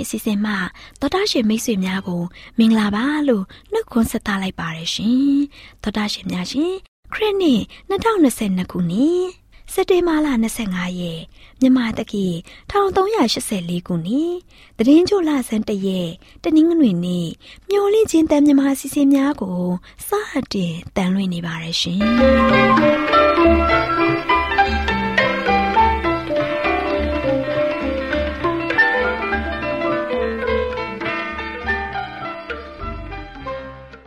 AWR မျိုးလင့်ချင်းတန်လွင့်အစီအစဉ်မှတော်တာရှင်မိတ်ဆွေများကိုမင်္ဂလာပါလို့နှုတ်ခွန်းဆက်သလိုက်ပါရရှင်တော်တာရှင်များရှင်ခရစ်နှစ်2022ခုနှစ်စက်တင်ဘာလ25ရက်မြန်မာတက္ကီ1384ခုနှစ်တရင်ချိုလဆန်းတရက်တနင်္ဂနွေနေ့မျိုးလင့်ချင်းတန်မြန်မာအစီအစဉ်များကိုစတင်တန်လွင့်နေပါရရှင်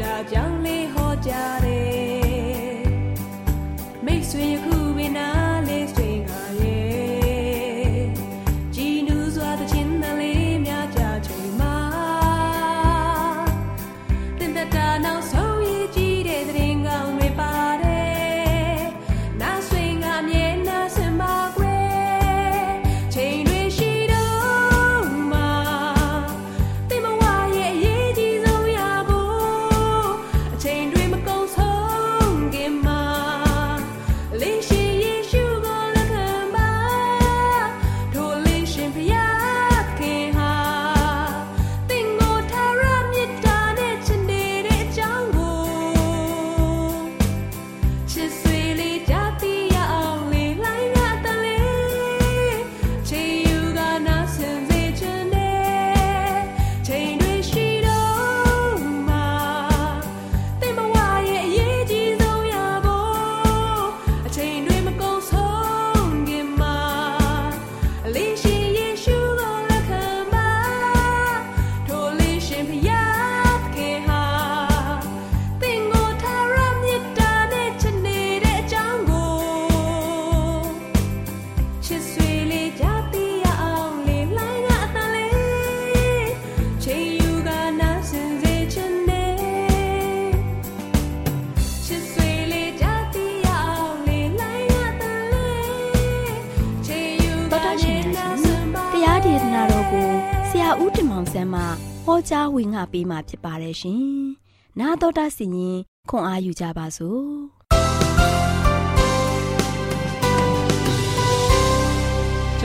ဟောကြား ဝင်ငါပေးมาဖြစ်ပါတယ်ရှင်။နာတော်တာစီရင်ခွန်အားယူကြပါစို့။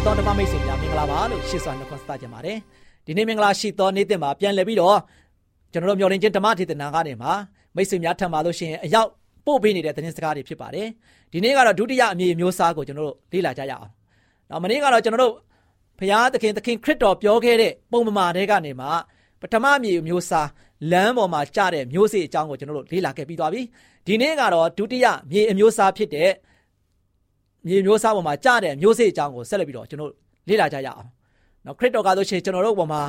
သောဓမ္မမိတ်ဆွေများမင်္ဂလာပါလို့ရှေ့စွာနှုတ်ခွန်းဆက်ကြပါတယ်ဒီနေ့မင်္ဂလာရှိသောနေ့တင်မှာပြန်လည်ပြီးတော့ကျွန်တော်တို့မျှော်လင့်ခြင်းဓမ္မထေသနာကနေမှာမိတ်ဆွေများထံပါလို့ရှိရင်အရောက်ပို့ပေးနေတဲ့သတင်းစကားတွေဖြစ်ပါတယ်ဒီနေ့ကတော့ဒုတိယအမည်မျိုးစားကိုကျွန်တော်တို့လေ့လာကြရအောင်နောက်မနေ့ကတော့ကျွန်တော်တို့ဖရာသခင်သခင်ခရစ်တော်ပြောခဲ့တဲ့ပုံပမာတွေကနေမှာ ပထမအမည်မျိုးစားလမ်းပေါ်မှာကြားတဲ့မျိုးစေ့အကြောင်းကိုကျွန်တော်တို့လေ့လာခဲ့ပြီးသွားပြီဒီနေ့ကတော့ဒုတိယမြေအမျိုးစားဖြစ်တဲ့မြေမျိုးစားပေါ်မှာကြားတဲ့မျိုးစေ့အကြောင်းကိုဆက်လက်ပြီးတော့ကျွန်တော်လေ့လာကြရအောင်နော်ခရစ်တော်ကဆိုရှင်ကျွန်တော်တို့ပေါ်မှာ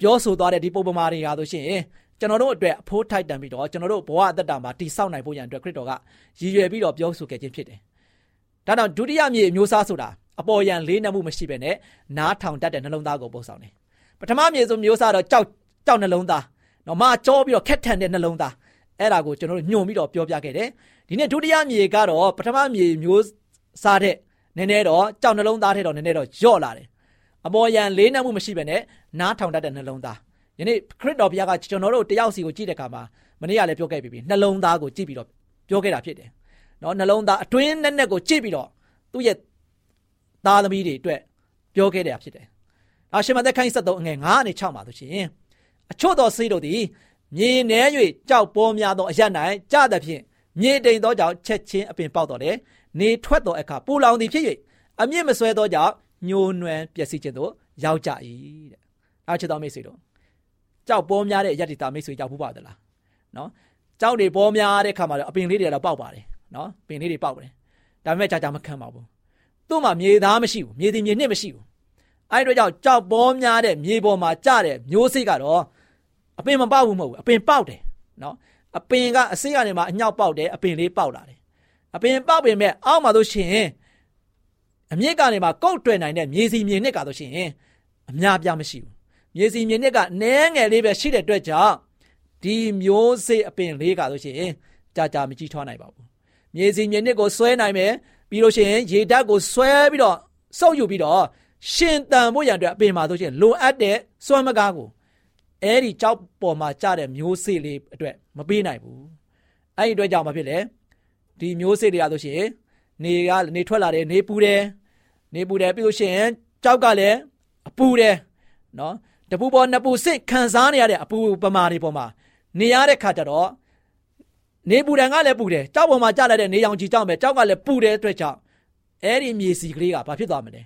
ပြောဆိုသွားတဲ့ဒီပုံပမာတွေဟာဆိုရှင်ကျွန်တော်တို့အတွက်အဖိုးထိုက်တန်ပြီးတော့ကျွန်တော်တို့ဘဝအသက်တာမှာတည်ဆောက်နိုင်ဖို့ရန်အတွက်ခရစ်တော်ကရည်ရွယ်ပြီးတော့ပြောဆိုခဲ့ခြင်းဖြစ်တယ်။ဒါကြောင့်ဒုတိယမြေအမျိုးစားဆိုတာအပေါ်ယံလေးနှမှုမရှိဘဲနဲ့နားထောင်တတ်တဲ့နှလုံးသားကိုပို့ဆောင်တယ်။ ပထမမြေဆိုမျိုးစားတော့ကြောက်ကြောက်နှလုံးသားနော်မကြောပြီးတော့ခက်ထန်တဲ့နှလုံးသားအဲ့ဒါကိုကျွန်တော်တို့ညွှန်ပြီးတော့ပြောပြခဲ့တယ်။ဒီနေ့ဒုတိယမြေကတော့ပထမမြေမျိုးစားတဲ့နည်းနည်းတော့ကြောက်နှလုံးသားထဲတော့နည်းနည်းတော့ညော့လာတယ်။အပေါ်ယံလေးနှမှုမရှိဘဲနဲ့နားထောင်တတ်တဲ့နှလုံးသားယနေ့ခရစ်တော်ဘုရားကကျွန်တော်တို့တယောက်စီကိုကြည့်တဲ့အခါမှာမနေ့ကလည်းပြောခဲ့ပြီးပြီနှလုံးသားကိုကြည့်ပြီးတော့ပြောခဲ့တာဖြစ်တယ်။နော်နှလုံးသားအတွင်းနဲ့နဲ့ကိုကြည့်ပြီးတော့သူ့ရဲ့သားသမီးတွေအတွက်ပြောခဲ့တာဖြစ်တယ်။ အာရှမသက်ခိုင်း73အငယ်9နဲ့6မှာဆိုရှင်အချို့သောစိတ်တို့သည်မြေနှဲ၍ကြောက်ပေါ်များသောအရ၌ကြသဖြင့်မြေတိမ်သောကြောင့်ချက်ချင်းအပင်ပေါက်တော်တယ်။နေထွက်သောအခါပူလောင်သည်ဖြစ်၍အမြင့်မဆွဲသောကြောင့်ညှိုးနွမ်းပျက်စီးခြင်းသို့ရောက်ကြ၏တဲ့။အားချစ်တော်မိတ်ဆွေတို့ကြောက်ပေါ်များတဲ့ယတ္တိတာမိတ်ဆွေကြောက်ဘူးပါသလားနော်ကြောက်တွေပေါ်များတဲ့ခါမှာအပင်လေးတွေတော့ပေါက်ပါတယ်နော်ပင်လေးတွေပေါက်ပါတယ်ဒါပေမဲ့ကြာကြာမခံပါဘူးသူ့မှာမြေသားမရှိဘူးမြေတီမြေနှစ်မရှိဘူး အဲ့တို့ကြောင့်ကြောက်ပေါ်များတဲ့မြေပေါ်မှာကျတဲ့မျိုးစိတ်ကတော့အပင်မပေါက်ဘူးမဟုတ်ဘူးအပင်ပေါက်တယ်နော်အပင်ကအစိကနေမှအညောက်ပေါက်တယ်အပင်လေးပေါက်လာတယ်အပင်ပေါက်ပင်မဲ့အောက်မှာလို့ရှိရင်အမြင့်ကနေမှကုတ်တွယ်နိုင်တဲ့မြေစီမြေနှစ်ကဆိုရှင်အများပြမရှိဘူးမြေစီမြေနှစ်ကနဲငယ်လေးပဲရှိတဲ့အတွက်ကြောင့်ဒီမျိုးစေ့အပင်လေးကဆိုရှင်ကြာကြာမကြီးထွားနိုင်ပါဘူးမြေစီမြေနှစ်ကိုဆွဲနိုင်မယ်ပြီးလို့ရှိရင်ရေဓာတ်ကိုဆွဲပြီးတော့စုပ်ယူပြီးတော့ ရှင်တန်ဖို့ရန်အတွက်အပင်မှာဆိုရှင်လိုအပ်တဲ့စွမ်းမကားကိုအဲ့ဒီကြောက်ပေါ်မှာကြတဲ့မျိုးစေ့လေးအတွက်မပေးနိုင်ဘူးအဲ့ဒီအတွက်ကြောင့်မဖြစ်လေဒီမျိုးစေ့တွေကဆိုရှင်နေကနေထွက်လာတယ်နေပူတယ်နေပူတယ်ပြီးလို့ရှိရင်ကြောက်ကလည်းအပူတယ်နော်တပူပေါ်နှစ်ပူစစ်ခံစားနေရတဲ့အပူပမာတွေပေါ်မှာနေရတဲ့ခါကျတော့နေပူတန်ကလည်းပူတယ်ကြောက်ပေါ်မှာကြာလိုက်တဲ့နေရောင်ခြည်ကြောက်မယ်ကြောက်ကလည်းပူတဲ့အတွက်ကြောင့်အဲ့ဒီမြေစီကလေးကဘာဖြစ်သွားမလဲ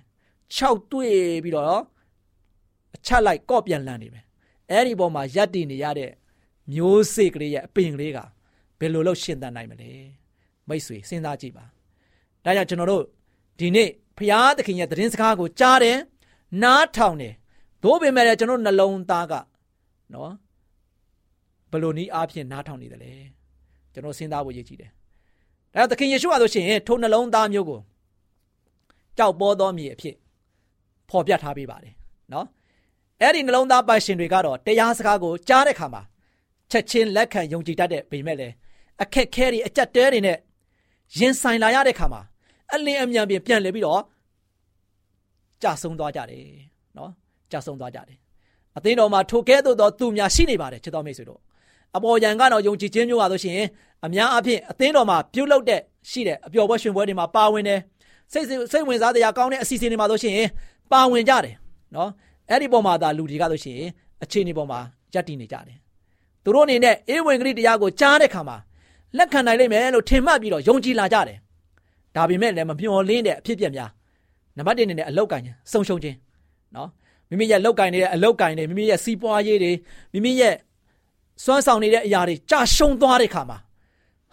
6တွေ့ပြီးတော့အချက်လိုက်ကော့ပြန်လန့်နေမယ်အဲ့ဒီပေါ်မှာရက်တည်နေရတဲ့မျိုးစေ့ကလေးရဲ့အပင်ကလေးကဘယ်လိုလုပ်ရှင်သန်နိုင်မလဲမိတ်ဆွေစဉ်းစားကြည့်ပါဒါကြောင့်ကျွန်တော်တို့ဒီနေ့ဖျားသခင်ရဲ့သတင်းစကားကိုကြားတယ်နားထောင်တယ်သို့ပေမဲ့လည်းကျွန်တော်နှလုံးသားကနော်ဘယ်လိုနည်းအားဖြင့်နားထောင်နေတယ်လဲကျွန်တော်စဉ်းစားဖို့ရည်ကြည့်တယ်ဒါကြောင့်သခင်ယေရှုဟာဆိုရှင်ထိုနှလုံးသားမျိုးကိုကြောက်ပေါ်သောမြေအဖြစ် ဖော်ပြထားပေးပါတယ်နော်အဲ့ဒီနှလုံးသားပိုင်ရှင်တွေကတော့တရားစကားကိုကြားတဲ့အခါမှာချက်ချင်းလက်ခံယုံကြည်တတ်တဲ့ပေမဲ့လည်းအခက်ခဲတွေအကြက်တဲတွေနဲ့ရင်ဆိုင်လာရတဲ့အခါမှာအလင်းအမြန်ပြန်လဲပြီးတော့ကြာဆုံးသွားကြတယ်နော်ကြာဆုံးသွားကြတယ်အသင်းတော်မှာထိုကဲ့သို့သောသူများရှိနေပါတယ်ချစ်တော်မိတ်ဆွေတို့အပေါ်ယံကတော့ယုံကြည်ခြင်းမျိုးပါဆိုရှင်အများအပြည့်အသင်းတော်မှာပြုလုပ်တဲ့ရှိတဲ့အပျော်ပွဲရှင်ပွဲတွေမှာပါဝင်တယ်စိတ်စိတ်ဝင်စားတရားကောင်းတဲ့အစီအစဉ်တွေမှာဆိုရှင် ပါဝင်ကြတယ်နော်အဲ့ဒီပုံမှာသာလူတွေကဆိုရှင်အခြေအနေပေါ်မှာယက်တည်နေကြတယ်သူတို့အနေနဲ့အေးဝင်ကလေးတရားကိုကြားတဲ့ခါမှာလက်ခံနိုင်လိမ့်မယ်လို့ထင်မှတ်ပြီးတော့ယုံကြည်လာကြတယ်ဒါပေမဲ့လည်းမမျှော်လင့်တဲ့အဖြစ်ပြက်များနံပါတ်1အနေနဲ့အလောက်ကင်ဆုံရှုံခြင်းနော်မိမိရဲ့လောက်ကင်နေတဲ့အလောက်ကင်နေမိမိရဲ့စီးပွားရေးတွေမိမိရဲ့စွမ်းဆောင်နေတဲ့အရာတွေကြာရှုံသွားတဲ့ခါမှာ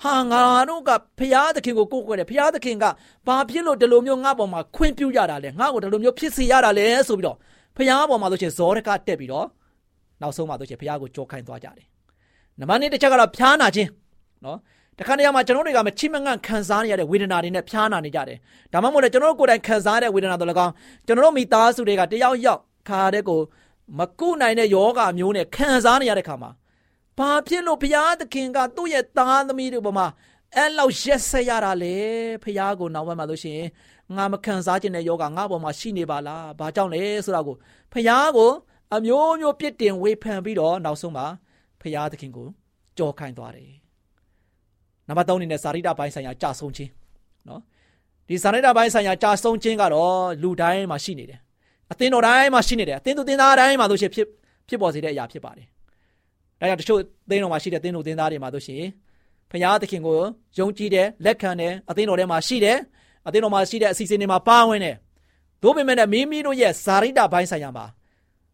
ဟာငါတို့ကဖရာသခင်ကိုကိုးကွယ်တယ်ဖရာသခင်ကဘာဖြစ်လို့ဒီလိုမျိုးငါ့ပေါ်မှာခွင့်ပြုရတာလဲငါ့ကိုဒီလိုမျိုးဖြစ်စေရတာလဲဆိုပြီးတော့ဖရာပေါ်မှာဆိုရှင်ဇောရကတက်ပြီးတော့နောက်ဆုံးမှာဆိုရှင်ဖရာကိုကြောခိုင်းသွားကြတယ်နံပါတ်1တစ်ချက်ကတော့ဖျားနာခြင်းနော်တခါတရံမှာကျွန်တော်တွေကမချိမငန့်ခံစားနေရတဲ့ဝေဒနာတွေနဲ့ဖျားနာနေကြတယ်ဒါမှမဟုတ်လည်းကျွန်တော်တို့ကိုယ်တိုင်ခံစားရတဲ့ဝေဒနာတို့လည်းကောင်းကျွန်တော်တို့မိသားစုတွေကတယောက်ယောက်ခါတဲ့ကိုမကုနိုင်တဲ့ယောဂမျိုးနဲ့ခံစားနေရတဲ့ခါမှာ ဘာဖြစ်လို့ဘုရားသခင်ကသူ့ရဲ့သားသမီးတွေပေါ်မှာအဲ့လောက်ရက်ဆက်ရတာလေဘုရားကိုနောက်ဘက်မှာလို့ရှိရင်ငါမခံစားခြင်းတဲ့ယောဂငါပေါ်မှာရှိနေပါလားဘာကြောင့်လဲဆိုတာကိုဘုရားကိုအမျိုးမျိုးပြစ်တင်ဝေဖန်ပြီးတော့နောက်ဆုံးမှာဘုရားသခင်ကိုကြောခိုင်းသွားတယ်နံပါတ်3အနေနဲ့စာရိတ္တပိုင်းဆိုင်ရာကြာဆုံးခြင်းနော်ဒီဇာနိတာပိုင်းဆိုင်ရာကြာဆုံးခြင်းကတော့လူတိုင်းမှာရှိနေတယ်အသင်းတော်တိုင်းမှာရှိနေတယ်အသင်းသူသင်းသားတိုင်းမှာဆိုရှင်ဖြစ်ဖြစ်ပေါ်စေတဲ့အရာဖြစ်ပါတယ် ဒါကြောင့်တချို့သင်းတော်မှာရှိတဲ့သင်းသူသင်းသားတွေမှာဆိုရှင်ဖခင်သခင်ကိုယုံကြည်တယ်လက်ခံတယ်အသင်းတော်ထဲမှာရှိတယ်အသင်းတော်မှာရှိတဲ့အစီအစဉ်တွေမှာပါဝင်တယ်သို့ပေမဲ့မိမိတို့ရဲ့ဇာရိတာပိုင်းဆိုင်ရာမှာ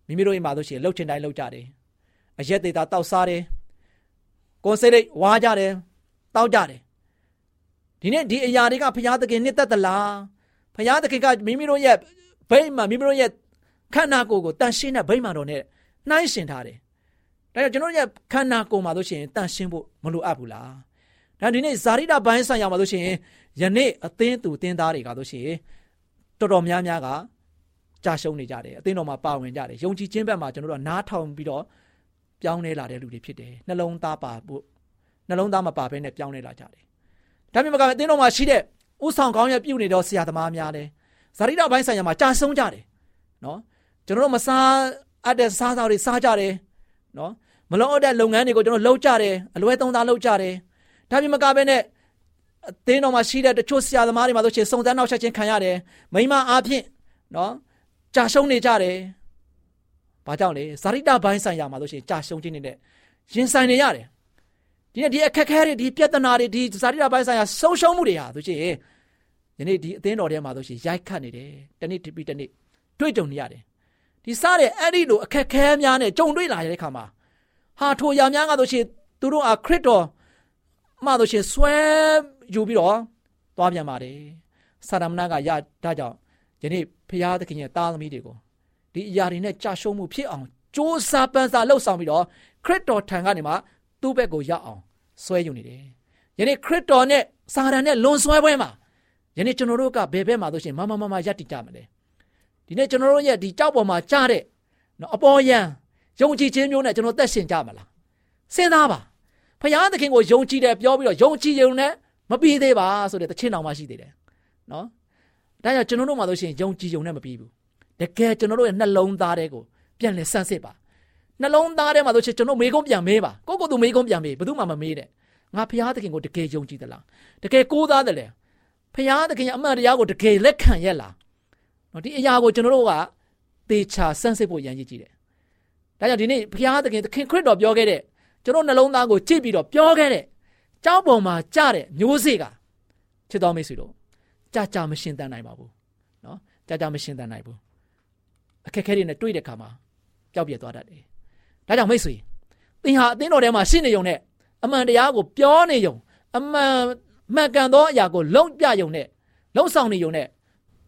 မိမိတို့ရဲ့မှာဆိုရှင်လှုပ်ချင်တိုင်းလှုပ်ကြတယ်အရက်သေးတာတောက်စားတယ်ကိုယ်စိတ်လေးဝါကြတယ်တောက်ကြတယ်ဒီနေ့ဒီအရာတွေကဘုရားသခင်နှစ်သက်သလားဘုရားသခင်ကမိမိတို့ရဲ့ဗိမာန်မိမိတို့ရဲ့ခန္ဓာကိုယ်ကိုတန်ရှင်းတဲ့ဗိမာန်တော်နဲ့နှိုင်းရှင်ထားတယ် ဒါကြောင့်ကျွန်တော်ရဲ့ခန္ဓာကိုယ်မှာဆိုရှင်တန်ရှင်းဖို့မလိုအပ်ဘူးလားဒါဒီနေ့ဇာတိတဘိုင်းဆိုင်ရာမှာဆိုရှင်ယနေ့အသင်းသူအသင်းသားတွေကဆိုရှင်တော်တော်များများကကြာရှုံးနေကြတယ်အသင်းတော်မှာပါဝင်ကြတယ်ယုံကြည်ခြင်းဘက်မှာကျွန်တော်တို့ကနားထောင်ပြီးတော့ပြောင်းလဲလာတဲ့လူတွေဖြစ်တယ်နှလုံးသားပါဖို့နှလုံးသားမပါဘဲနဲ့ပြောင်းလဲလာကြတယ်ဒါပေမဲ့ကအသင်းတော်မှာရှိတဲ့ဥဆောင်ကောင်းရပြုနေတော့ဆရာသမားများတယ်ဇာတိတဘိုင်းဆိုင်ရာမှာကြာဆုံးကြတယ်နော်ကျွန်တော်တို့မစားအပ်တဲ့စားစားတွေစားကြတယ် နော်မလုံးအပ်တဲ့လုပ်ငန်းတွေကိုကျွန်တော်လုပ်ကြတယ်အလွဲသုံးစားလုပ်ကြတယ်ဒါပေမဲ့ကပဲနဲ့အသင်းတော်မှာရှိတဲ့တချို့ဆရာသမားတွေမှာဆိုရှင်စုံစမ်းနောက်ဆက်ခြင်းခံရတယ်မိမအားဖြင့်နော်ကြာရှုံးနေကြတယ်ဘာကြောင့်လဲဇာတိတဘိုင်းဆိုင်ရာမှာဆိုရှင်ကြာရှုံးခြင်းနေတဲ့ရင်ဆိုင်နေရတယ်ဒီနေ့ဒီအခက်အခဲတွေဒီပြဿနာတွေဒီဇာတိတဘိုင်းဆိုင်ရာဆုံးရှုံးမှုတွေဟာဆိုရှင်ယနေ့ဒီအသင်းတော်ထဲမှာဆိုရှင်ရိုက်ခတ်နေတယ်တနေ့တစ်ပြီးတနေ့တွေ့ကြုံနေရတယ် ဒီစားတဲ့အဲ့ဒီလိုအခက်ခဲများနဲ့ကြုံတွေ့လာတဲ့အခါမှာဟာထိုရာများကဆိုရှင်သူတို့ဟာခရစ်တော်မှဆိုရှင်ဆွဲယူပြီးတော့သွားပြန်ပါတယ်စာရမဏကရဒါကြောင့်ယနေ့ဖရာသခင်ရဲ့တာသမီတွေကိုဒီအရာတွေနဲ့ကြာရှုံးမှုဖြစ်အောင်စ조사ပန်းစားလှုပ်ဆောင်ပြီးတော့ခရစ်တော်ထံကနေမှသူ့ဘက်ကိုရောက်အောင်ဆွဲယူနေတယ်ယနေ့ခရစ်တော်နဲ့စာရန်နဲ့လွန်ဆွဲပွဲမှာယနေ့ကျွန်တော်တို့ကဘယ်ဘက်မှာဆိုရှင်မမမမယက်တည်ကြမလဲ ဒီနေ့ကျွန်တော်တို့ရဲ့ဒီကြောက်ပေါ်မှာကြားတဲ့နော်အပေါ်ယံယုံကြည်ခြင်းမျိုးနဲ့ကျွန်တော်သက်ရှင်ကြမလားစဉ်းစားပါဖခင်သခင်ကိုယုံကြည်တယ်ပြောပြီးတော့ယုံကြည်ရုံနဲ့မပြီးသေးပါဆိုတဲ့တခြင်းတော်မှရှိသေးတယ်နော်ဒါကြောင့်ကျွန်တော်တို့မှာဆိုရှင်ယုံကြည်ရုံနဲ့မပြီးဘူးတကယ်ကျွန်တော်တို့ရဲ့နှလုံးသားထဲကိုပြန်လည်ဆန်းစစ်ပါနှလုံးသားထဲမှာဆိုရှင်ကျွန်တော်မေကုန်းပြန်မေးပါကိုကိုသူမေကုန်းပြန်မေးဘယ်သူမှမမေးတဲ့ငါဖခင်သခင်ကိုတကယ်ယုံကြည်သလားတကယ်ကိုးသားတယ်လေဖခင်သခင်ရဲ့အမှန်တရားကိုတကယ်လက်ခံရဲ့လား နော်ဒီအရာကိုကျွန်တော်တို့ကသေချာဆန်းစစ်ဖို့ရန်ရည်ကြည့်တယ်ဒါကြောင့်ဒီနေ့ဖခင်သခင်သခင်ခရစ်တော်ပြောခဲ့တဲ့ကျွန်တော်နှလုံးသားကိုကြည့်ပြီးတော့ပြောခဲ့တဲ့ကြောက်ပေါ်မှာကြတဲ့မျိုးစေ့ကချစ်တော်မိတ်ဆွေတို့ကြာကြာမရှင်းတန်နိုင်ပါဘူးနော်ကြာကြာမရှင်းတန်နိုင်ဘူးအခက်ခဲတွေနဲ့တွေ့တဲ့အခါမှာပျောက်ပြယ်သွားတတ်တယ်ဒါကြောင့်မိတ်ဆွေသင်ဟာအသင်းတော်ထဲမှာရှင်းနေုံနဲ့အမှန်တရားကိုပြောနေုံအမှန်မှန်ကန်သောအရာကိုလုံးပြယုံနဲ့လုံးဆောင်နေယုံနဲ့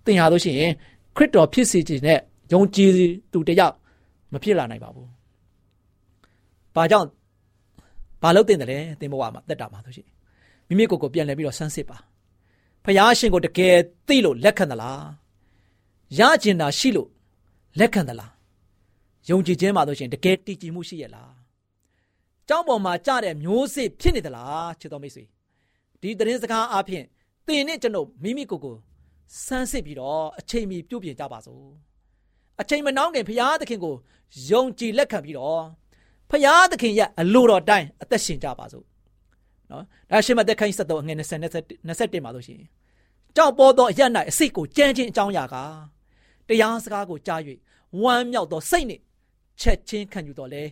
သင်ဟာလို့ရှိရင်ခရစ်တော်ဖြစ်စေခြင်းနဲ့ယုံကြည်သူတယောက်မဖြစ်လာနိုင်ပါဘူး။ဘာကြောင့်ဘာလို့တင်တယ်လဲသင်ဘဝမှာတက်တာမှာဆိုရှင်မိမိကိုယ်ကိုပြန်လဲပြီးတော့ဆန်းစစ်ပါ။ဖယားရှင်ကိုတကယ်သိလို့လက်ခံသလား။ရကျင်တာရှိလို့လက်ခံသလား။ယုံကြည်ခြင်းမှာဆိုရှင်တကယ်တည်ကြည်မှုရှိရဲ့လား။ကြောင်းပေါ်မှာကြတဲ့မျိုးစေ့ဖြစ်နေသလားချစ်တော်မိတ်ဆွေ။ဒီသတင်းစကားအပြင်သင်နဲ့ကျွန်ုပ်မိမိကိုယ်ကို စမ်းစစ်ပြီးတော့အချိန်မီပြုပြင်ကြပါစို့အချိန်မနှောင်းခင်ဖရာသခင်ကိုယုံကြည်လက်ခံပြီးတော့ဖရာသခင်ရဲ့အလိုတော်တိုင်းအသက်ရှင်ကြပါစို့နော်ဒါရှင်းမသက်ခိုင်း73အငယ်20 21မှာလို့ရှိရင်ကြောက်ပေါ်သောအရ၌အစိတ်ကိုကြမ်းခြင်းအကြောင်းအရာကတရားစကားကိုကြား၍ဝမ်းမြောက်သောစိတ်နှင့်ချက်ချင်းခံယူတော်လဲ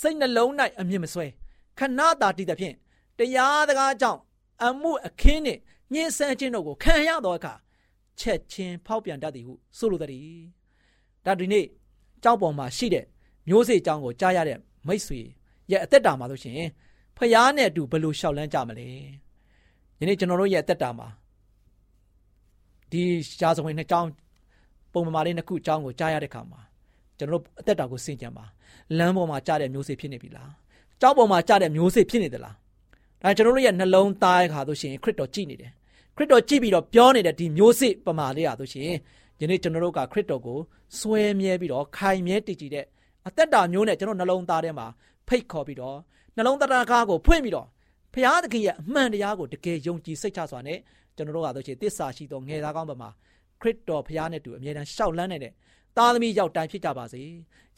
စိတ်နှလုံး၌အမြင့်မဆွဲခဏတာတည်သဖြင့်တရားစကားကြောင့်အမှုအခင်းနှင့်ညှင်းဆန်းခြင်းတို့ကိုခံရသောအခါ ချက်ချင်းဖောက်ပြန်တတ်သည်ဟုဆိုလိုသည်ဒါဒီနေ့ကြောက်ပေါ်မှာရှိတဲ့မျိုးစေ့အကြောင်းကိုကြားရတဲ့မိတ်ဆွေရဲ့အသက်တာမှာလို့ရှိရင်ဖျားနဲ့အတူဘယ်လိုရှောက်လန်းကြမလဲယနေ့ကျွန်တော်တို့ရဲ့အသက်တာမှာဒီရှားစဝင်နှစ်ကြောင်းပုံမှန်လေးနှစ်ခုအကြောင်းကိုကြားရတဲ့ခါမှာကျွန်တော်တို့အသက်တာကိုစင်ကြံပါလမ်းပေါ်မှာကြားတဲ့မျိုးစေ့ဖြစ်နေပြီလားကြောက်ပေါ်မှာကြားတဲ့မျိုးစေ့ဖြစ်နေသလားဒါကျွန်တော်တို့ရဲ့နှလုံးသားခါဆိုရှင်ခရစ်တော်ကြည်နေတယ် ခရစ်တော်ကြည့်ပြီးတော့ပြောနေတဲ့ဒီမျိုးစစ်ပမာလေးရဆိုရှင်ယနေ့ကျွန်တော်တို့ကခရစ်တော်ကိုစွဲမြဲပြီးတော့ခိုင်မြဲတည်ကြည်တဲ့အသက်တာမျိုးနဲ့ကျွန်တော်နှလုံးသားထဲမှာဖိတ်ခေါ်ပြီးတော့နှလုံးသားကားကိုဖွင့်ပြီးတော့ဖရာသခင်ရဲ့အမှန်တရားကိုတကယ်ယုံကြည်စိတ်ချစွာနဲ့ကျွန်တော်တို့ကဆိုရှင်တစ္ဆာရှိသောငယ်သားကောင်းပမာခရစ်တော်ဖရာနဲ့တူအမြဲတမ်းရှောက်လန်းနေတဲ့သားသမီးရောက်တိုင်းဖြစ်ကြပါစေ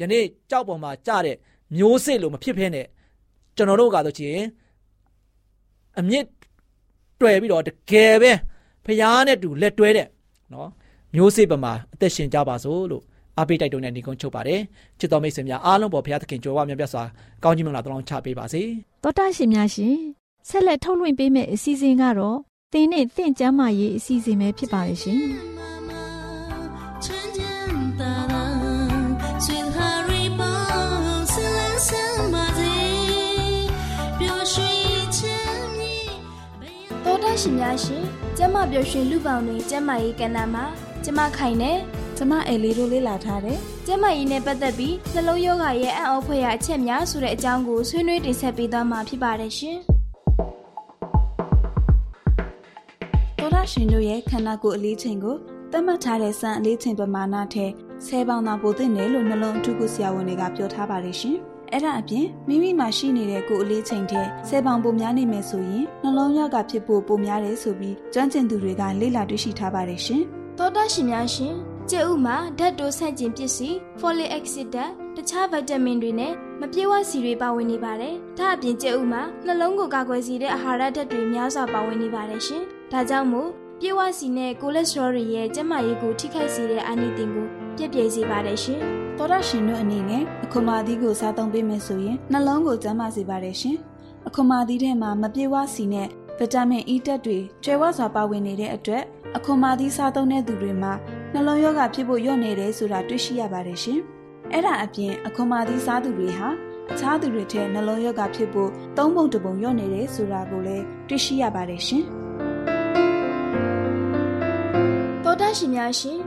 ယနေ့ကြောက်ပေါ်မှာကြတဲ့မျိုးစစ်လိုမဖြစ်ဖဲနဲ့ကျွန်တော်တို့ကဆိုရှင်အမြင့် တွေ့ပြီးတော့တကယ်ပဲဖဖခင်နဲ့တူလက်တွဲတဲ့နော်မျိုးစေ့ပမာအသက်ရှင်ကြပါစို့လို့အားပေးတိုက်တွန်းတဲ့ညီကုန်းချုပ်ပါတယ်ချစ်တော်မိတ်ဆွေများအားလုံးပေါ်ဘုရားသခင်ကြွယ်ဝမြတ်ပြစွာကောင်းကြီးမင်္ဂလာတောင်းချပေးပါစေတောတာရှင်များရှင်ဆက်လက်ထုတ်လွှင့်ပေးမယ့်အစီအစဉ်ကတော့သင်နဲ့သင်ကျမ်းမာရေးအစီအစဉ်ပဲဖြစ်ပါရဲ့ရှင် ရှင်များရှင်ကျမပျော်ရွှင်လူပေါင်းတွင်ကျမရေးကဏ္ဍမှာကျမခိုင်နဲ့ကျမအဲလေးတို့လေ့လာထားတယ်။ကျမကြီးနဲ့ပတ်သက်ပြီးနှလုံးယောဂရဲ့အံ့ဩဖွယ်ရာအချက်များဆိုတဲ့အကြောင်းကိုဆွေးနွေးတင်ဆက်ပေးသွားမှာဖြစ်ပါတယ်ရှင်။သောရရှင်တို့ရဲ့ခန္ဓာကိုယ်အလေးချိန်ကိုသတ်မှတ်ထားတဲ့စံအလေးချိန်ပမာဏထက်10ပေါင်သာပိုသင့်တယ်လို့နှလုံးအထူးကုဆရာဝန်တွေကပြောထားပါတယ်ရှင်။ အဲ့ဒါအပြင်မိမိမှာရှိနေတဲ့ကိုယ်အလေးချိန်ထက်10ပေါင်ပိုများနေမယ်ဆိုရင်နှလုံးရောဂါဖြစ်ဖို့ပိုများတယ်ဆိုပြီးကျွမ်းကျင်သူတွေကလေ့လာတွေ့ရှိထားပါတယ်ရှင်။သောတာရှင်များရှင်ကျဲဥမှာဓာတ်တိုဆန့်ကျင်ပစ္စည်း folic acid ဓာတ်တခြားဗီတာမင်တွေနဲ့မပြေဝစီတွေပါဝင်နေပါတယ်။ဒါအပြင်ကျဲဥမှာနှလုံးကိုကာကွယ်စေတဲ့အာဟာရဓာတ်တွေများစွာပါဝင်နေပါတယ်ရှင်။ဒါကြောင့်မို့ပြေဝစီနဲ့ကိုလက်စထရောတွေရဲ့ကျန်းမာရေးကိုထိခိုက်စေတဲ့အာနိသင်ကို ပြည့်ပြည့်စေပါတယ်ရှင်။သောရရှင်တို့အနေနဲ့အခွန်မာသီးကိုစားသုံးပေးမယ်ဆိုရင်နှလုံးကိုကျန်းမာစေပါတယ်ရှင်။အခွန်မာသီးထဲမှာမပြေဝစီနဲ့ဗီတာမင် E ဓာတ်တွေကျွဲဝစွာပါဝင်နေတဲ့အတွက်အခွန်မာသီးစားသုံးတဲ့သူတွေမှာနှလုံးရောဂါဖြစ်ဖို့ညွှန်နေတယ်ဆိုတာတွေ့ရှိရပါတယ်ရှင်။အဲ့ဒါအပြင်အခွန်မာသီးစားသူတွေဟာအခြားသူတွေထက်နှလုံးရောဂါဖြစ်ဖို့သုံးပုံတစ်ပုံညွှန်နေတယ်ဆိုတာကိုလည်းတွေ့ရှိရပါတယ်ရှင်။သောတာရှင်များရှင်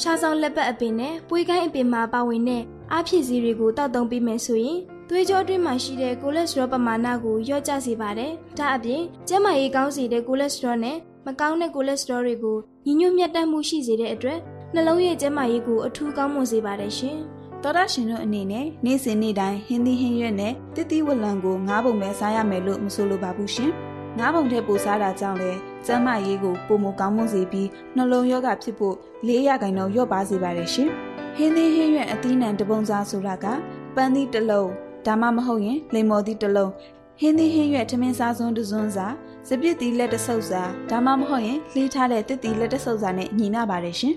ရှားဆောင်လက်ပတ်အပင်နဲ့ပွေးကိုင်းအပင်မှာပါဝင်တဲ့အားဖြည့်စည်းတွေကိုတောက်သုံးပေးမယ်ဆိုရင်သွေးကြောအတွင်းမှာရှိတဲ့ကိုလက်စထရောပမာဏကိုလျော့ကျစေပါတယ်။ဒါအပြင်ကျန်းမာရေးကောင်းစေတဲ့ကိုလက်စထရောနဲ့မကောင်းတဲ့ကိုလက်စထရောတွေကိုညီညွတ်မြတ်တမ်းမှုရှိစေတဲ့အတွက်နှလုံးရဲ့ကျန်းမာရေးကိုအထူးကောင်းမွန်စေပါတယ်ရှင်။သောတာရှင်တို့အနေနဲ့နေ့စဉ်နေ့တိုင်းဟင်းသီးဟင်းရွက်နဲ့တတိဝလံကိုငါးပုံပဲစားရမယ်လို့မဆိုလိုပါဘူးရှင်။ငါးပုံထက်ပိုစားတာကြောင့်လည်း ကျန်းမာရေးကိုပုံမကောင်းမွန်စေပြီးနှလုံးရောဂါဖြစ်ဖို့၄ရာခိုင်နှုန်းလျော့ပါစေပါတယ်ရှင်။ဟင်းသီးဟင်းရွက်အသီးနှံတပုံစားဆိုတာကပန်းသီးတစ်လုံးဒါမှမဟုတ်ရင်လိမ္မော်သီးတစ်လုံးဟင်းသီးဟင်းရွက်ထမင်းစားစွန်းတစွန်းစာစပစ်သီးလက်တဆုပ်စာဒါမှမဟုတ်ရင်လှီးထားတဲ့တစ်သီးလက်တဆုပ်စာနဲ့ညီနာပါတယ်ရှင်။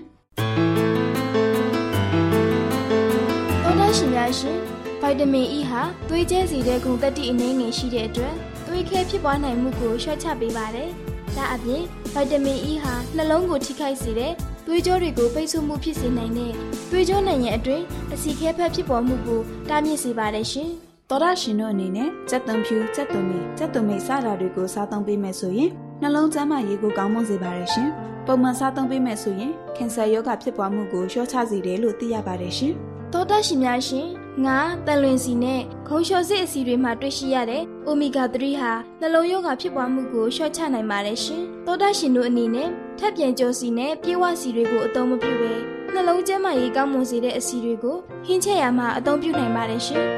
သောတာရှင်များရှင်ဗိုက်တမင် E ဟာသွေးကျဲစီတဲ့ဂုဏ်သတ္တိအနည်းငယ်ရှိတဲ့အတွက်သွေးခဲဖြစ်ပွားနိုင်မှုကိုလျှော့ချပေးပါတယ်။ ဒါအပြင်ဗိုက်တမင် E ဟာနှလုံးကိုထိခိုက်စေတဲ့သွေးကြောတွေကိုပိတ်ဆို့မှုဖြစ်စေနိုင်တဲ့သွေးကြောနိုင်ရန်အတွင်းအစီခဲဖက်ဖြစ်ပေါ်မှုကိုတားမြစ်စေပါတယ်ရှင်။သောရရှင်တို့အနေနဲ့စက်သွန်ဖြူစက်သွန်မီစက်သွန်မိတ်စတာတွေကိုစားသုံးပေးမယ်ဆိုရင်နှလုံးကျန်းမာရေးကိုကောင်းမွန်စေပါတယ်ရှင်။ပုံမှန်စားသုံးပေးမယ်ဆိုရင်ကင်ဆာရောဂါဖြစ်ပွားမှုကိုလျှော့ချစေတယ်လို့သိရပါတယ်ရှင်။သောတရှင်များရှင် ငါတန်လွင်စီနဲ့ခုံလျှော်စစ်အစီတွေမှာတွေ့ရှိရတဲ့အိုမီဂါ3ဟာနှလုံးရောဂါဖြစ်ပွားမှုကိုလျှော့ချနိုင်ပါတယ်ရှင်။သောတရှင်တို့အနေနဲ့ထပ်ပြန်ကြောစီနဲ့ပြေဝစီတွေကိုအသုံးမပြုဘဲနှလုံးကျန်းမာရေးကောင်းမွန်စေတဲ့အစီတွေကိုဟင်းချက်ရမှာအသုံးပြုနိုင်ပါတယ်ရှင်။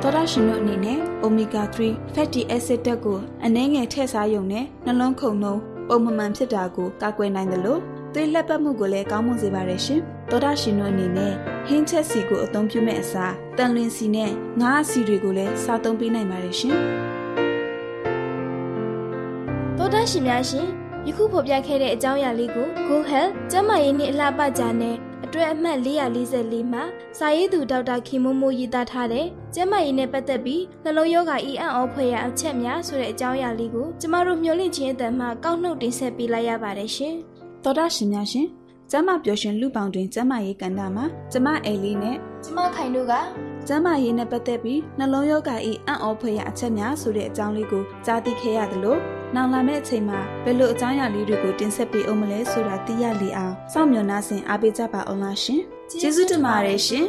သောတာရှင်တို့အနေနဲ့ omega 3 fatty acid ဓာတ်ကိုအနည်းငယ်ထည့်စားရုံနဲ့နှလုံးခုန်နှုံးပုံမှန်မှန်ဖြစ်တာကိုကာကွယ်နိုင်တယ်လို့သွေးလက်ပတ်မှုကိုလည်းကောင်းမွန်စေပါတယ်ရှင်။သောတာရှင်တို့အနေနဲ့ဟင်းချက်စီကိုအသုံးပြုမဲ့အစားတန်လွင်စီနဲ့ငါးစီတွေကိုလည်းစားသုံးပေးနိုင်ပါတယ်ရှင်။သောတာရှင်များရှင်ယခုဖော်ပြခဲ့တဲ့အကြောင်းအရာလေးကို Go Health ကျန်းမာရေးနှင့်အလှပကြတဲ့အတွဲအမှတ်444မှာစာရေးသူဒေါက်တာခင်မိုးမိုးရေးသားထားတဲ့ကျန်းမာရေးနဲ့ပတ်သက်ပြီးနှလုံးရောဂါအီအံ့ဩဖွယ်ရာအချက်များဆိုတဲ့အကြောင်းအရာလေးကိုကျမတို့မျှဝင့်ခြင်းအတန်မှကောက်နှုတ်တင်ဆက်ပေးလိုက်ရပါတယ်ရှင်။သောတာရှင်များရှင် ကျမပျော်ရွှင်လူပောင်တွင်ကျမရေးကဏ္ဍမှာကျမအဲလီနဲ့ကျမခိုင်တို့ကကျမရေးနဲ့ပတ်သက်ပြီးနှလုံးရောဂါ၏အံ့ဩဖွယ်ရာအချက်များဆိုတဲ့အကြောင်းလေးကိုကြားသိခဲ့ရသလိုနောက်လာမယ့်အချိန်မှာဘယ်လိုအကြောင်းအရာလေးတွေကိုတင်ဆက်ပေးအောင်မလဲဆိုတာသိရလေအောင်စောင့်မျှော်နှားဆင်အားပေးကြပါအောင်လားရှင်ကျေးဇူးတင်ပါတယ်ရှင်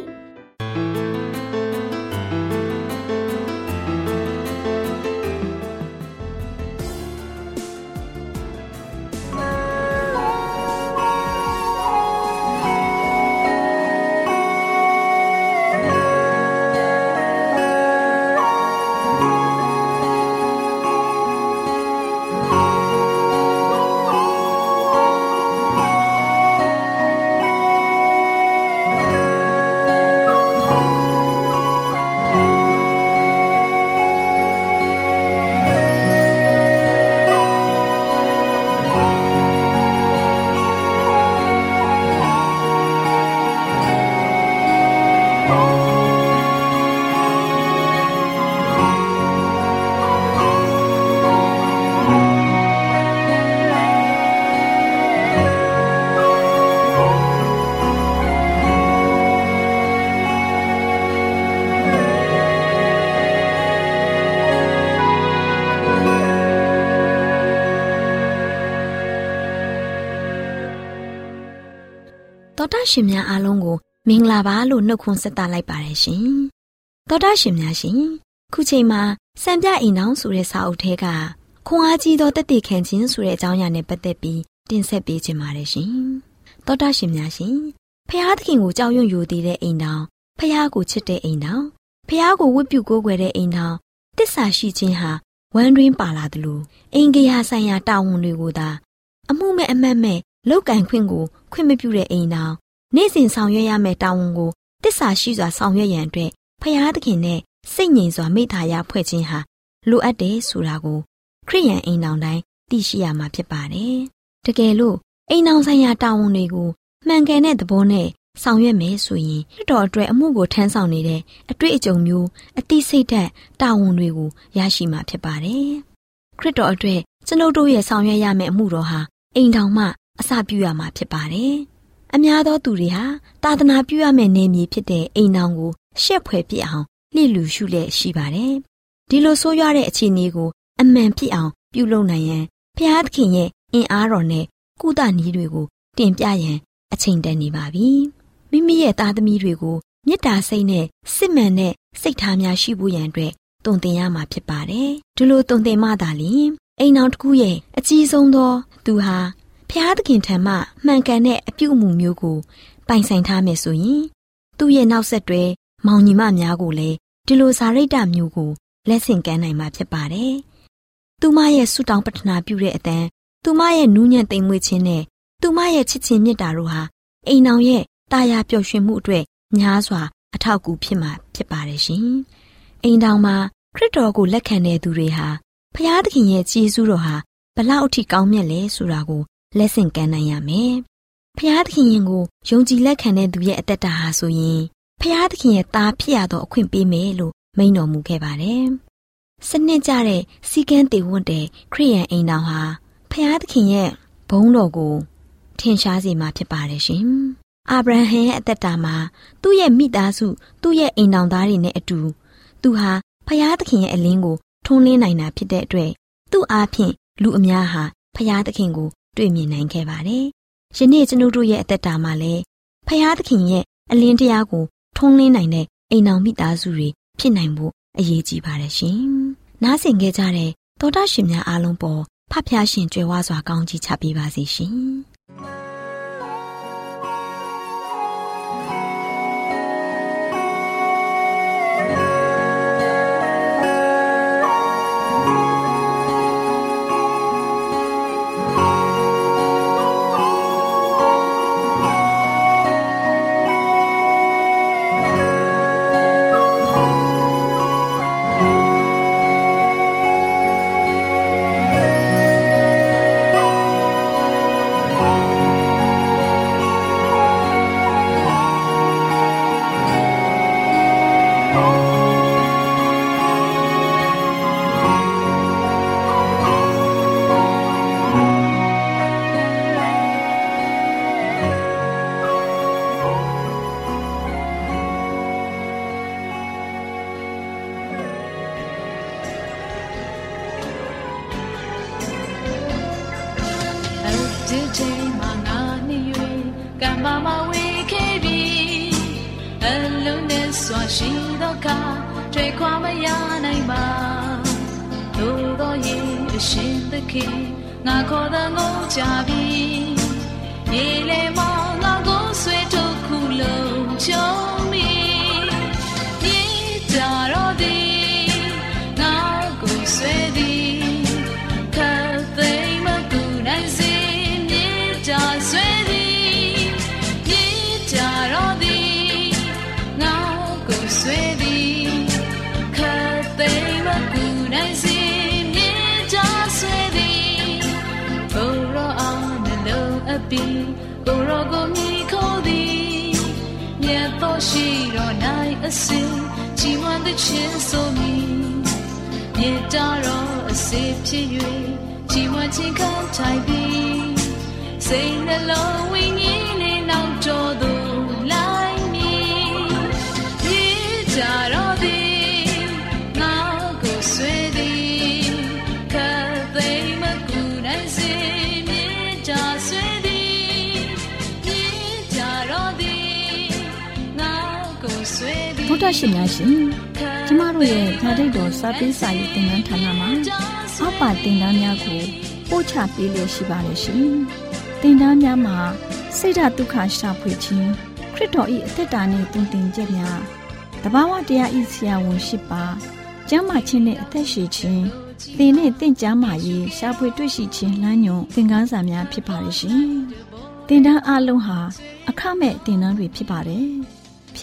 ရှင်များအားလုံးကိုမင်္ဂလာပါလို့နှုတ်ခွန်းဆက်သလိုက်ပါတယ်ရှင်။တော်တာရှင်များရှင်ခုချိန်မှာစံပြအိမ်အောင်ဆိုတဲ့စာအုပ်ထဲကခွန်အားကြီးသောတသက်ခံခြင်းဆိုတဲ့အကြောင်းအရာနဲ့ပတ်သက်ပြီးတင်ဆက်ပေးခြင်းပါတယ်ရှင်။တော်တာရှင်များရှင်ဖျားသခင်ကိုကြောက်ရွံ့ယူသေးတဲ့အိမ်တော်ဖျားကိုချစ်တဲ့အိမ်တော်ဖျားကိုဝတ်ပြုကိုးကွယ်တဲ့အိမ်တော်တစ္ဆာရှိခြင်းဟာဝမ်းတွင်းပါလာတယ်လို့အင်္ဂါဆိုင်ရာတာဝန်တွေကိုသာအမှုမဲ့အမတ်မဲ့လောက်ကင်ခွင့်ကိုခွင့်မပြုတဲ့အိမ်တော် နေ့စဉ်ဆောင်ရွက်ရမယ့်တာဝန်ကိုတစ္ဆာရှိစွာဆောင်ရွက်ရန်အတွက်ဖျားသခင်နဲ့စိတ်ငြိမ်စွာမိသားရဖွဲ့ခြင်းဟာလိုအပ်တယ်ဆိုတာကိုခရိယန်အိမ်တော်တိုင်းသိရှိရမှာဖြစ်ပါတယ်။တကယ်လို့အိမ်တော်ဆိုင်ရာတာဝန်တွေကိုမှန်ကန်တဲ့သဘောနဲ့ဆောင်ရွက်မယ်ဆိုရင်လွတ်တော်အတွက်အမှုကိုထမ်းဆောင်နေတဲ့အတွေ့အကြုံမျိုးအသိစိတ်ဓာတ်တာဝန်တွေကိုရရှိမှာဖြစ်ပါတယ်။ခရစ်တော်အတွက်ကျွန်ုပ်တို့ရဲ့ဆောင်ရွက်ရမယ့်အမှုတော်ဟာအိမ်တော်မှအစပြုရမှာဖြစ်ပါတယ်။ အများသောသူတွေဟာတာသနာပြုရမယ့်နေမြေဖြစ်တဲ့အိမ်တော်ကိုရှက်ဖွယ်ပြစ်အောင်လှစ်လူရှုလက်ရှိပါတယ်။ဒီလိုဆိုးရွားတဲ့အခြေအနေကိုအမှန်ဖြစ်အောင်ပြုလုပ်နိုင်ရန်ဖျားသခင်ရဲ့အင်အားတော်နဲ့ကုသနည်းတွေကိုတင်ပြရန်အချိန်တန်နေပါပြီ။မိမိရဲ့သားသမီးတွေကိုမေတ္တာစိတ်နဲ့စစ်မှန်တဲ့စိတ်ထားများရှိဖို့ရန်အတွက်တုံသင်ရမှာဖြစ်ပါတယ်။ဒီလိုတုံသင်မှသာလျှင်အိမ်အောင်တစ်ခုရဲ့အကြီးဆုံးသောသူဟာ ဖျားသခင်ထံမှမှန်ကန်တဲ့အပြုအမူမျိုးကို ပိုင်ဆိုင်ထားမယ်ဆိုရင်သူ့ရဲ့နောက်ဆက်တွဲမောင်ညီမများကိုလည်းဒီလိုဇာရိတမျိုးကိုလက်ဆင့်ကမ်းနိုင်မှာဖြစ်ပါတယ်။သူမရဲ့ဆုတောင်းပတနာပြုတဲ့အတန်းသူမရဲ့နူးညံ့သိမ်မွေ့ခြင်းနဲ့သူမရဲ့ချစ်ချင်းမေတ္တာတို့ဟာအိမ်အောင်ရဲ့တာယာပျော်ရွှင်မှုအတွက်များစွာ အထောက်အကူဖြစ်မှာဖြစ်ပါတယ်ရှင်။အိမ်တောင်မှာခရစ်တော်ကိုလက်ခံတဲ့သူတွေဟာဖျားသခင်ရဲ့ကျေးဇူးတော်ဟာဘလောက်အထိကောင်းမြတ်လဲဆိုတာကို လက်ဆင့်ကမ်းနိုင်ရမယ်။ဖျားသခင်ရင်ကိုယုံကြည်လက်ခံတဲ့သူရဲ့အသက်တာဟာဆိုရင်ဖျားသခင်ရဲ့သားဖြစ်ရသောအခွင့်ပေးမယ်လို့မိန့်တော်မူခဲ့ပါတယ်။စနစ်ကြတဲ့စီကန်းတေဝတ်တဲ့ခရိယန်အိမ်တော်ဟာဖျားသခင်ရဲ့ဘုန်းတော်ကိုထင်ရှားစေမှာဖြစ်ပါတယ်ရှင်။အာဗြဟံရဲ့အသက်တာမှာသူ့ရဲ့မိသားစုသူ့ရဲ့အိမ်တော်သားတွေနဲ့အတူသူဟာဖျားသခင်ရဲ့အလင်းကိုထွန်းလင်းနိုင်တာဖြစ်တဲ့အတွက်သူ့အားဖြင့်လူအများဟာဖျားသခင်ကို တွေ့မြင်နိုင်ခဲ့ပါတယ်။ယနေ့ကျွန်ုပ်တို့ရဲ့အသက်တာမှာလည်းဖျားသခင်ရဲ့အလင်းတရားကိုထွန်းလင်းနိုင်တဲ့အိမ်တော်မိသားစုတွေဖြစ်နိုင်ဖို့အရေးကြီးပါတယ်ရှင်။နားဆင်ခဲ့ကြတဲ့သောတာရှင်များအားလုံးပေါ်ဖဖျားရှင်ကြွယ်ဝစွာကောင်းကြီးချပေးပါစေရှင်။။ ခေါ်တဲ့ငုံကြပြီ။ရေလေမောင်ငါကိုဆွေထုတ်ခုလုံးချုံမီ။မြေ ရှိတော်နိုင်အစဉ်ជីဝန်တဲ့ချင်းဆိုမီမြေတာတော်အစေဖြစ်၍ជីဝန်ချင်းခံထိုင်ပြီးစိတ်နှလုံးဝိညာဉ်လေးနောက်တော်သို့လိုက်မည်မြေတာတော် တော်တာရှင်များရှင်ကျမတို့ရဲ့ဓာတ်တော်စာပေးစာရေးတင်နန်းဌာနမှာအောက်ပါတင်ဒားများကိုပို့ချပေးလျက်ရှိပါတယ်ရှင်တင်ဒားများမှာဆိဒ္ဓတုခရှာဖွေခြင်းခရစ်တော်၏အသက်တာနှင့်တုန်တင်ကြများတဘာဝတရားဤဆရာဝန်ရှိပါကျမ်းမာခြင်းနဲ့အသက်ရှိခြင်းသင်နဲ့တင့်ကြမာရေးရှားဖွေတွေ့ရှိခြင်းလမ်းညွန်သင်ခန်းစာများဖြစ်ပါရဲ့ရှင်။တင်တန်းအလုံးဟာအခမဲ့တင်တန်းတွေဖြစ်ပါတယ်။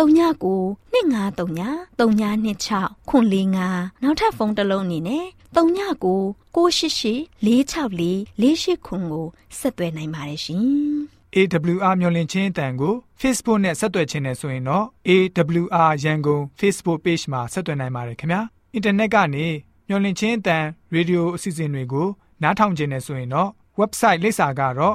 39 2939 3926ခွန်45နောက်ထပ်ဖုန်းတစ်လုံးအနေနဲ့39 688 464 48ခွန်ကိုဆက်သွယ်နိုင်ပါတယ်ရှင် AWR မျော်လင့်ခြင်းအတန်ကို Facebook နဲ့ဆက်သွယ်ခြင်းနဲ့ဆိုရင်တော့ AWR ရန်ကုန် Facebook Page မှာဆက်သွယ်နိုင်ပါတယ်ခင်ဗျာအင်တာနက်ကနေမျော်လင့်ခြင်းအတန်ရေဒီယိုအစီအစဉ်တွေကိုနားထောင်ခြင်းနဲ့ဆိုရင်တော့ website လိပ်စာကတော့